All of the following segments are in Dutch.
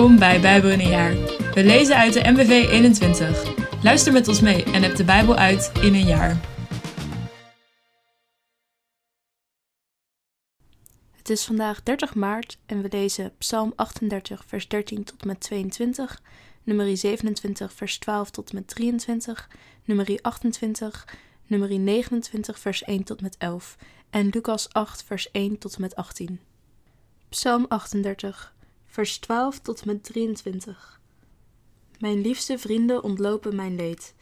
Bij Bijbel in een jaar. We lezen uit de MBV 21. Luister met ons mee en heb de Bijbel uit in een jaar. Het is vandaag 30 maart en we lezen Psalm 38, vers 13 tot met 22, nummer 27, vers 12 tot met 23, nummer 28, nummer 29, vers 1 tot met 11 en Lucas 8, vers 1 tot met 18. Psalm 38 vers 12 tot met 23. Mijn liefste vrienden ontlopen mijn leed.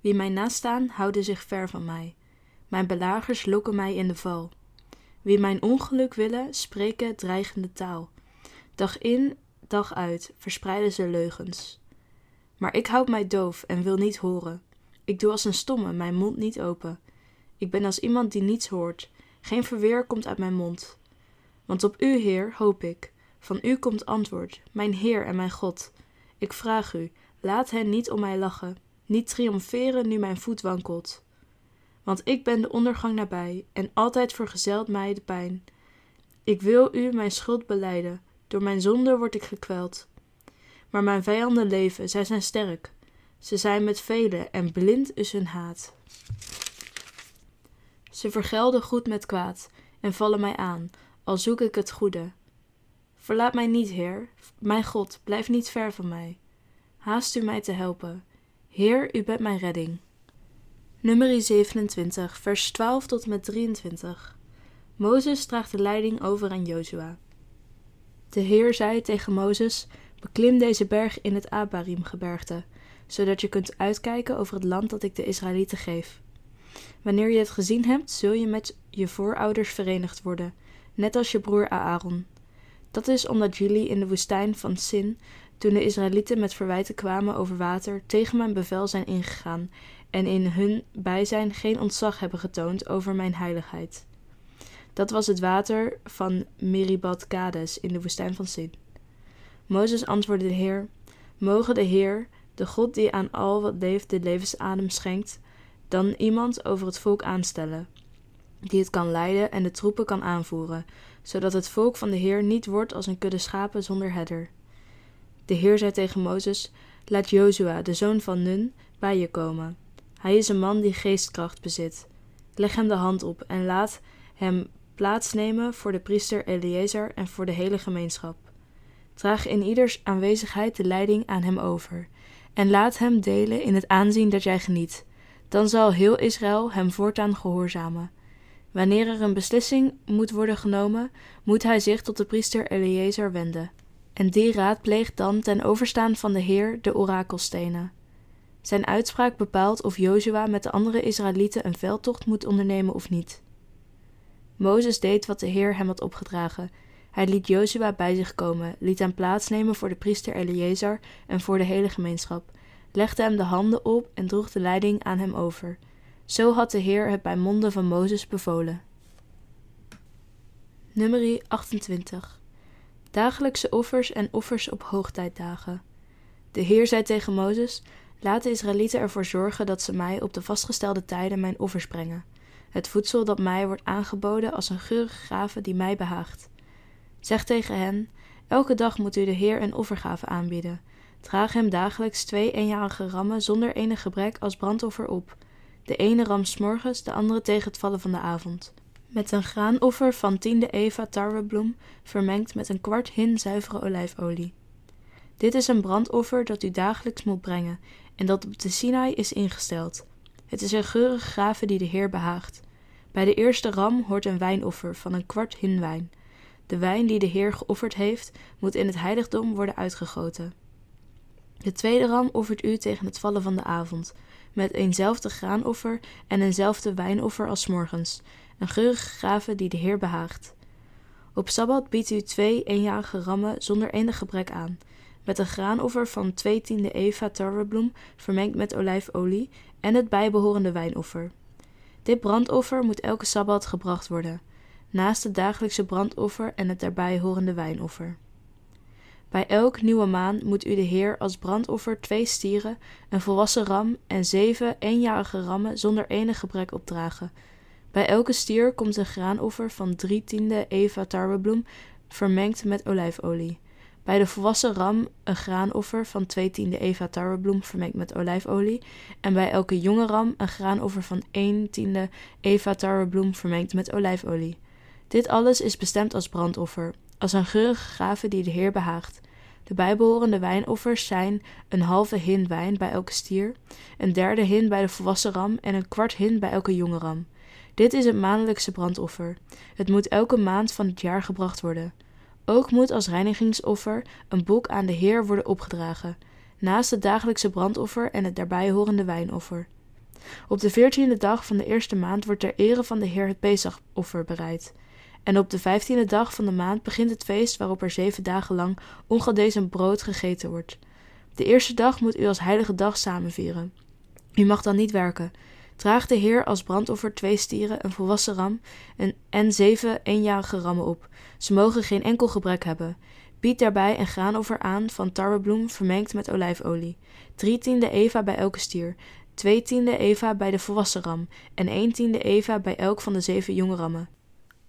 Wie mij nastaan, houden zich ver van mij. Mijn belagers lokken mij in de val. Wie mijn ongeluk willen, spreken dreigende taal. Dag in, dag uit verspreiden ze leugens. Maar ik houd mij doof en wil niet horen. Ik doe als een stomme mijn mond niet open. Ik ben als iemand die niets hoort. Geen verweer komt uit mijn mond. Want op u, Heer, hoop ik. Van u komt antwoord, mijn Heer en mijn God. Ik vraag u, laat hen niet om mij lachen, niet triomferen nu mijn voet wankelt. Want ik ben de ondergang nabij, en altijd vergezelt mij de pijn. Ik wil u mijn schuld beleiden, door mijn zonde word ik gekweld. Maar mijn vijanden leven, zij zijn sterk. Ze zijn met velen, en blind is hun haat. Ze vergelden goed met kwaad, en vallen mij aan, al zoek ik het goede. Verlaat mij niet, Heer. Mijn God, blijf niet ver van mij. Haast u mij te helpen. Heer, u bent mijn redding. Nummer 27, vers 12 tot en met 23. Mozes draagt de leiding over aan Jozua. De Heer zei tegen Mozes: Beklim deze berg in het Abarim-gebergte, zodat je kunt uitkijken over het land dat ik de Israëlieten geef. Wanneer je het gezien hebt, zul je met je voorouders verenigd worden, net als je broer Aaron. Dat is omdat jullie in de woestijn van Sin, toen de Israëlieten met verwijten kwamen over water, tegen mijn bevel zijn ingegaan en in hun bijzijn geen ontzag hebben getoond over mijn heiligheid. Dat was het water van Meribad Kades in de woestijn van Sin. Mozes antwoordde de Heer: Mogen de Heer, de God die aan al wat leeft de levensadem schenkt, dan iemand over het volk aanstellen, die het kan leiden en de troepen kan aanvoeren, zodat het volk van de Heer niet wordt als een kudde schapen zonder herder. De Heer zei tegen Mozes: Laat Jozua, de zoon van Nun, bij je komen. Hij is een man die geestkracht bezit. Leg hem de hand op en laat hem plaatsnemen voor de priester Eliezer en voor de hele gemeenschap. Draag in ieders aanwezigheid de leiding aan hem over, en laat hem delen in het aanzien dat jij geniet. Dan zal heel Israël hem voortaan gehoorzamen. Wanneer er een beslissing moet worden genomen, moet hij zich tot de priester Eliezer wenden. En die raadpleegt dan ten overstaan van de Heer de orakelstenen. Zijn uitspraak bepaalt of Jozua met de andere Israëlieten een veldtocht moet ondernemen of niet. Mozes deed wat de Heer hem had opgedragen. Hij liet Jozua bij zich komen, liet hem plaatsnemen voor de priester Eliezer en voor de hele gemeenschap, legde hem de handen op en droeg de leiding aan hem over. Zo had de Heer het bij monden van Mozes bevolen. Nummer 28 Dagelijkse offers en offers op hoogtijdagen. De Heer zei tegen Mozes: Laat de Israëlieten ervoor zorgen dat ze mij op de vastgestelde tijden mijn offers brengen. Het voedsel dat mij wordt aangeboden als een geurige gave die mij behaagt. Zeg tegen hen: Elke dag moet u de Heer een offergave aanbieden. Draag hem dagelijks twee eenjarige rammen zonder enig gebrek als brandoffer op de ene ram s morgens, de andere tegen het vallen van de avond. Met een graanoffer van tiende eva tarwebloem, vermengd met een kwart hin zuivere olijfolie. Dit is een brandoffer dat u dagelijks moet brengen en dat op de Sinai is ingesteld. Het is een geurige gave die de Heer behaagt. Bij de eerste ram hoort een wijnoffer van een kwart hin wijn. De wijn die de Heer geofferd heeft, moet in het heiligdom worden uitgegoten. De tweede ram offert u tegen het vallen van de avond, met eenzelfde graanoffer en eenzelfde wijnoffer als morgens, een geurige gave die de Heer behaagt. Op Sabbat biedt u twee eenjarige rammen zonder enig gebrek aan, met een graanoffer van twee tiende eva tarwebloem vermengd met olijfolie en het bijbehorende wijnoffer. Dit brandoffer moet elke Sabbat gebracht worden, naast het dagelijkse brandoffer en het daarbij horende wijnoffer. Bij elk nieuwe maan moet u de Heer als brandoffer twee stieren, een volwassen ram en zeven eenjarige rammen zonder enig gebrek opdragen. Bij elke stier komt een graanoffer van drie tiende eva tarwebloem vermengd met olijfolie. Bij de volwassen ram een graanoffer van 2 tiende eva tarwebloem vermengd met olijfolie. En bij elke jonge ram een graanoffer van 1 tiende eva tarwebloem vermengd met olijfolie. Dit alles is bestemd als brandoffer, als een geurige gave die de Heer behaagt. De bijbehorende wijnoffers zijn een halve hin wijn bij elke stier, een derde hin bij de volwassen ram en een kwart hin bij elke jonge ram. Dit is het maandelijkse brandoffer. Het moet elke maand van het jaar gebracht worden. Ook moet als reinigingsoffer een boek aan de Heer worden opgedragen, naast het dagelijkse brandoffer en het daarbij horende wijnoffer. Op de veertiende dag van de eerste maand wordt ter ere van de Heer het Pesachoffer bereid. En op de vijftiende dag van de maand begint het feest waarop er zeven dagen lang ongedezen brood gegeten wordt. De eerste dag moet u als heilige dag samenvieren. U mag dan niet werken. Draag de Heer als brandoffer twee stieren, een volwassen ram en, en zeven eenjarige rammen op. Ze mogen geen enkel gebrek hebben. Bied daarbij een graanoffer aan van tarwebloem vermengd met olijfolie. Drie tiende eva bij elke stier, twee tiende eva bij de volwassen ram en één tiende eva bij elk van de zeven jonge rammen.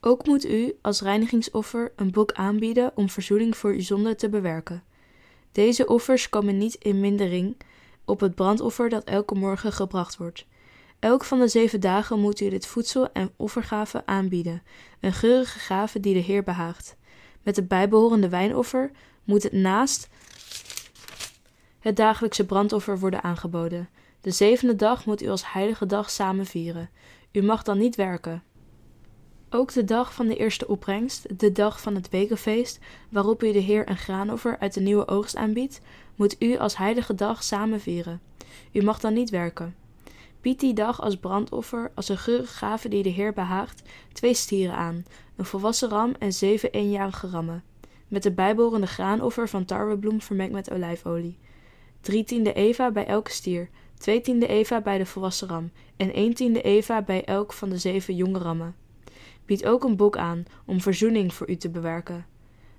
Ook moet u als reinigingsoffer een bok aanbieden om verzoening voor uw zonde te bewerken. Deze offers komen niet in mindering op het brandoffer dat elke morgen gebracht wordt. Elk van de zeven dagen moet u dit voedsel en offergave aanbieden, een geurige gave die de Heer behaagt. Met het bijbehorende wijnoffer moet het naast het dagelijkse brandoffer worden aangeboden. De zevende dag moet u als heilige dag samen vieren. U mag dan niet werken. Ook de dag van de eerste opbrengst, de dag van het wekenfeest, waarop u de Heer een graanoffer uit de nieuwe oogst aanbiedt, moet u als heilige dag samen vieren. U mag dan niet werken. Bied die dag als brandoffer, als een geurige gave die de Heer behaagt, twee stieren aan, een volwassen ram en zeven eenjarige rammen, met de bijbehorende graanoffer van tarwebloem vermengd met olijfolie. Drie tiende eva bij elke stier, twee tiende eva bij de volwassen ram en één tiende eva bij elk van de zeven jonge rammen. Bied ook een bok aan om verzoening voor u te bewerken.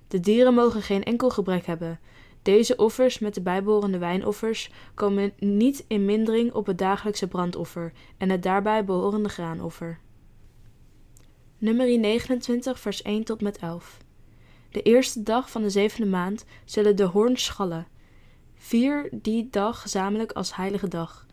De dieren mogen geen enkel gebrek hebben. Deze offers met de bijbehorende wijnoffers komen niet in mindering op het dagelijkse brandoffer en het daarbij behorende graanoffer. Nummer 29, vers 1 tot met 11. De eerste dag van de zevende maand zullen de hoorns schallen. Vier die dag gezamenlijk als heilige dag.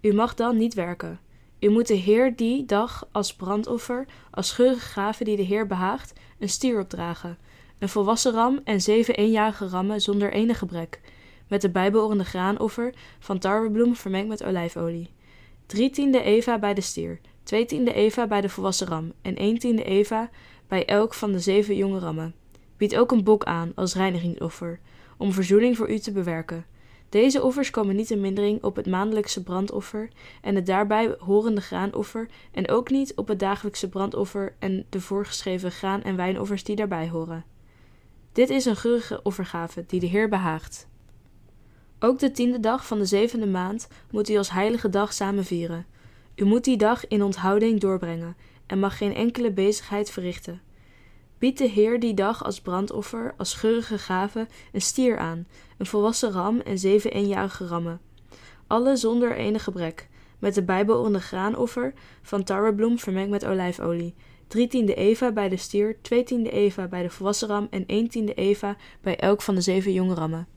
U mag dan niet werken. U moet de Heer die dag als brandoffer, als geurige gave die de Heer behaagt, een stier opdragen, een volwassen ram en zeven eenjarige rammen zonder enig gebrek, met de bijbehorende graanoffer van tarwebloem vermengd met olijfolie. Drie tiende eva bij de stier, twee tiende eva bij de volwassen ram en één tiende eva bij elk van de zeven jonge rammen. Bied ook een bok aan als reinigingsoffer, om verzoening voor u te bewerken. Deze offers komen niet in mindering op het maandelijkse brandoffer en het daarbij horende graanoffer en ook niet op het dagelijkse brandoffer en de voorgeschreven graan- en wijnoffers die daarbij horen. Dit is een geurige offergave die de Heer behaagt. Ook de tiende dag van de zevende maand moet u als heilige dag samen vieren. U moet die dag in onthouding doorbrengen en mag geen enkele bezigheid verrichten. Bied de Heer die dag als brandoffer, als geurige gave, een stier aan, een volwassen ram en zeven eenjarige rammen. Alle zonder enig gebrek, met de bijbehorende graanoffer van tarwebloem vermengd met olijfolie. Drie tiende eva bij de stier, twee tiende eva bij de volwassen ram en één tiende eva bij elk van de zeven jonge rammen.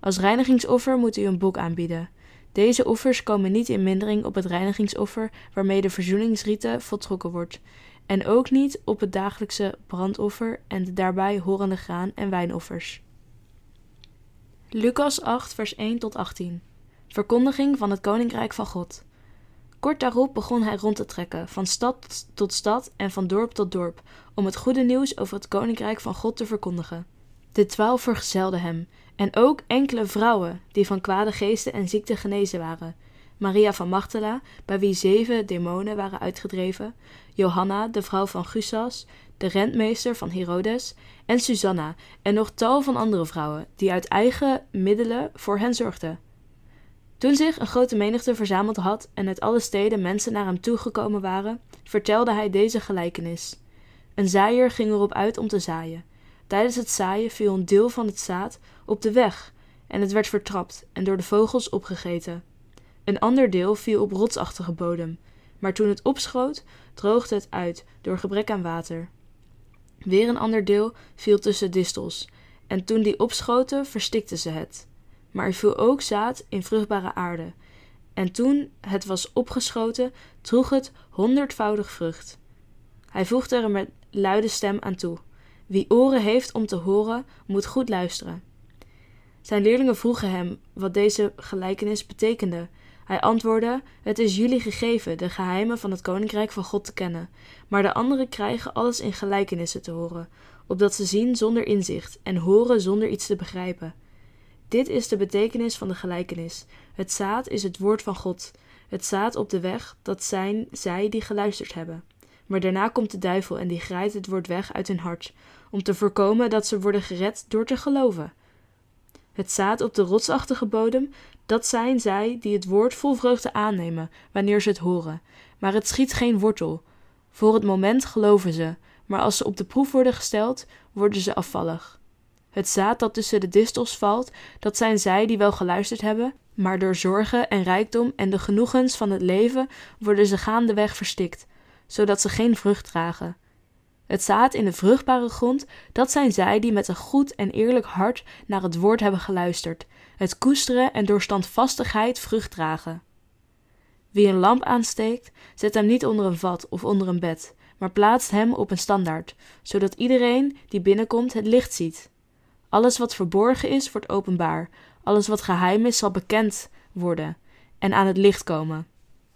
Als reinigingsoffer moet u een bok aanbieden. Deze offers komen niet in mindering op het reinigingsoffer waarmee de verzoeningsrieten voltrokken wordt en ook niet op het dagelijkse brandoffer en de daarbij horende graan- en wijnoffers. Lucas 8, vers 1 tot 18. Verkondiging van het Koninkrijk van God. Kort daarop begon hij rond te trekken, van stad tot stad en van dorp tot dorp, om het goede nieuws over het Koninkrijk van God te verkondigen. De twaalf vergezelden hem, en ook enkele vrouwen die van kwade geesten en ziekten genezen waren Maria van Magdala, bij wie zeven demonen waren uitgedreven, Johanna, de vrouw van Gusas, de rentmeester van Herodes, en Susanna, en nog tal van andere vrouwen, die uit eigen middelen voor hen zorgden. Toen zich een grote menigte verzameld had en uit alle steden mensen naar hem toegekomen waren, vertelde hij deze gelijkenis. Een zaaier ging erop uit om te zaaien. Tijdens het zaaien viel een deel van het zaad op de weg, en het werd vertrapt en door de vogels opgegeten. Een ander deel viel op rotsachtige bodem, maar toen het opschoot, droogde het uit door gebrek aan water. Weer een ander deel viel tussen distels, En toen die opschoten, verstikten ze het. Maar er viel ook zaad in vruchtbare aarde. En toen het was opgeschoten, droeg het honderdvoudig vrucht. Hij voegde er met luide stem aan toe: Wie oren heeft om te horen, moet goed luisteren. Zijn leerlingen vroegen hem wat deze gelijkenis betekende. Hij antwoordde: Het is jullie gegeven de geheimen van het koninkrijk van God te kennen, maar de anderen krijgen alles in gelijkenissen te horen, opdat ze zien zonder inzicht en horen zonder iets te begrijpen. Dit is de betekenis van de gelijkenis. Het zaad is het woord van God. Het zaad op de weg, dat zijn zij die geluisterd hebben. Maar daarna komt de duivel en die grijpt het woord weg uit hun hart, om te voorkomen dat ze worden gered door te geloven. Het zaad op de rotsachtige bodem, dat zijn zij die het woord vol vreugde aannemen wanneer ze het horen, maar het schiet geen wortel. Voor het moment geloven ze, maar als ze op de proef worden gesteld, worden ze afvallig. Het zaad dat tussen de distels valt, dat zijn zij die wel geluisterd hebben, maar door zorgen en rijkdom en de genoegens van het leven worden ze gaandeweg verstikt, zodat ze geen vrucht dragen. Het zaad in de vruchtbare grond, dat zijn zij die met een goed en eerlijk hart naar het woord hebben geluisterd, het koesteren en door standvastigheid vrucht dragen. Wie een lamp aansteekt, zet hem niet onder een vat of onder een bed, maar plaatst hem op een standaard, zodat iedereen die binnenkomt het licht ziet. Alles wat verborgen is, wordt openbaar, alles wat geheim is, zal bekend worden en aan het licht komen.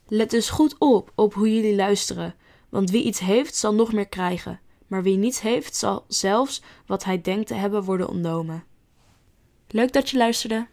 Let dus goed op op hoe jullie luisteren, want wie iets heeft, zal nog meer krijgen, maar wie niets heeft, zal zelfs wat hij denkt te hebben worden ontnomen. Leuk dat je luisterde.